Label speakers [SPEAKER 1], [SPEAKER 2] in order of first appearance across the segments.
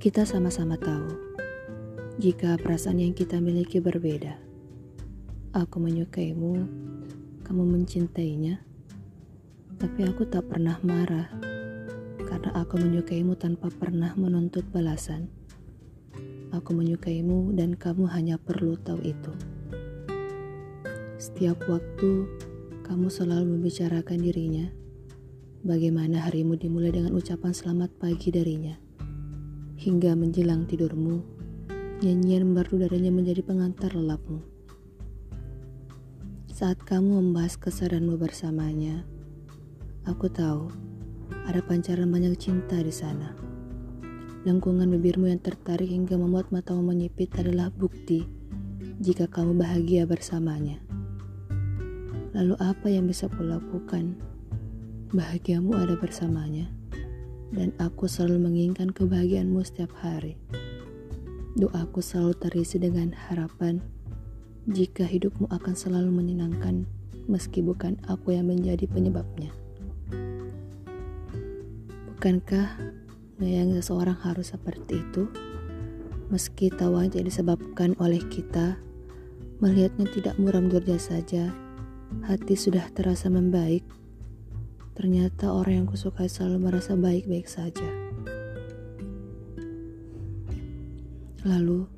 [SPEAKER 1] Kita sama-sama tahu jika perasaan yang kita miliki berbeda. Aku menyukaimu, kamu mencintainya, tapi aku tak pernah marah karena aku menyukaimu tanpa pernah menuntut balasan. Aku menyukaimu dan kamu hanya perlu tahu itu. Setiap waktu kamu selalu membicarakan dirinya Bagaimana harimu dimulai dengan ucapan selamat pagi darinya. Hingga menjelang tidurmu, nyanyian merdu darinya menjadi pengantar lelapmu. Saat kamu membahas kesadaranmu bersamanya, aku tahu ada pancaran banyak cinta di sana. Lengkungan bibirmu yang tertarik hingga membuat matamu menyipit adalah bukti jika kamu bahagia bersamanya. Lalu apa yang bisa kulakukan? Bahagiamu ada bersamanya, dan aku selalu menginginkan kebahagiaanmu setiap hari. Doaku selalu terisi dengan harapan jika hidupmu akan selalu menyenangkan, meski bukan aku yang menjadi penyebabnya. Bukankah yang seseorang harus seperti itu? Meski tawa jadi disebabkan oleh kita, melihatnya tidak muram durja saja, hati sudah terasa membaik Ternyata orang yang kusukai selalu merasa baik-baik saja. Lalu,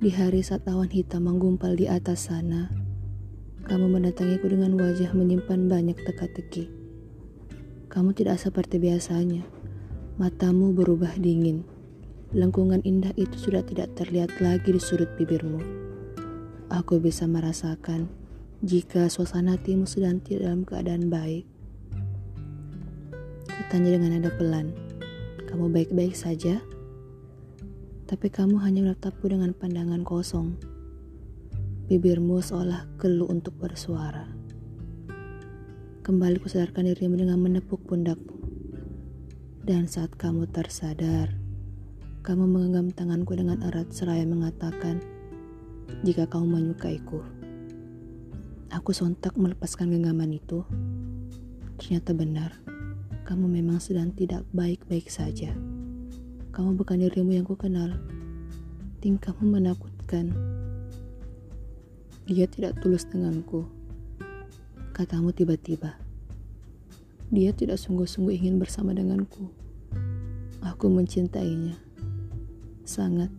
[SPEAKER 1] di hari saat awan hitam menggumpal di atas sana, kamu mendatangiku dengan wajah menyimpan banyak teka-teki. Kamu tidak seperti biasanya. Matamu berubah dingin. Lengkungan indah itu sudah tidak terlihat lagi di sudut bibirmu. Aku bisa merasakan jika suasana hatimu sedang tidak dalam keadaan baik. Tanya dengan nada pelan. Kamu baik-baik saja? Tapi kamu hanya menatapku dengan pandangan kosong. Bibirmu seolah keluh untuk bersuara. Kembali kusadarkan dirimu dengan menepuk pundakmu. Dan saat kamu tersadar, kamu menggenggam tanganku dengan erat seraya mengatakan, jika kamu menyukaiku. Aku sontak melepaskan genggaman itu. Ternyata benar kamu memang sedang tidak baik-baik saja. Kamu bukan dirimu yang kukenal. Tingkahmu menakutkan. Dia tidak tulus denganku. Katamu tiba-tiba. Dia tidak sungguh-sungguh ingin bersama denganku. Aku mencintainya. Sangat.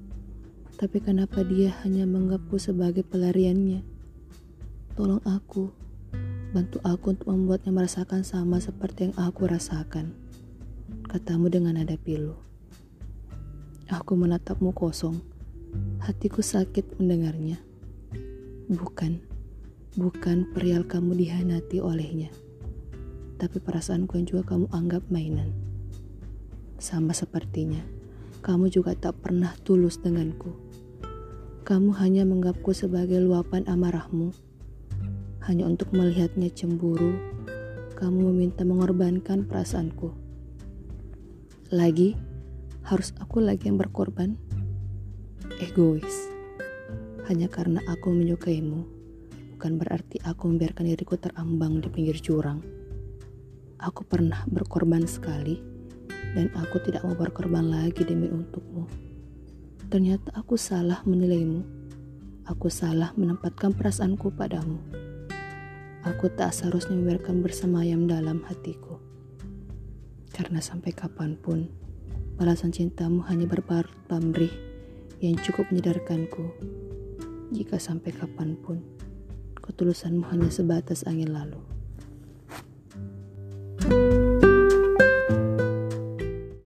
[SPEAKER 1] Tapi kenapa dia hanya menganggapku sebagai pelariannya? Tolong aku Bantu aku untuk membuatnya merasakan sama seperti yang aku rasakan. Katamu dengan nada pilu. Aku menatapmu kosong. Hatiku sakit mendengarnya. Bukan, bukan perihal kamu dihanati olehnya. Tapi perasaanku yang juga kamu anggap mainan. Sama sepertinya, kamu juga tak pernah tulus denganku. Kamu hanya menganggapku sebagai luapan amarahmu hanya untuk melihatnya cemburu, kamu meminta mengorbankan perasaanku. Lagi, harus aku lagi yang berkorban? Egois. Hanya karena aku menyukaimu, bukan berarti aku membiarkan diriku terambang di pinggir jurang. Aku pernah berkorban sekali, dan aku tidak mau berkorban lagi demi untukmu. Ternyata aku salah menilaimu. Aku salah menempatkan perasaanku padamu. Aku tak seharusnya membiarkan bersemayam dalam hatiku. Karena sampai kapan pun, balasan cintamu hanya berparut pamrih yang cukup menyadarkanku. Jika sampai kapan pun, ketulusanmu hanya sebatas angin lalu.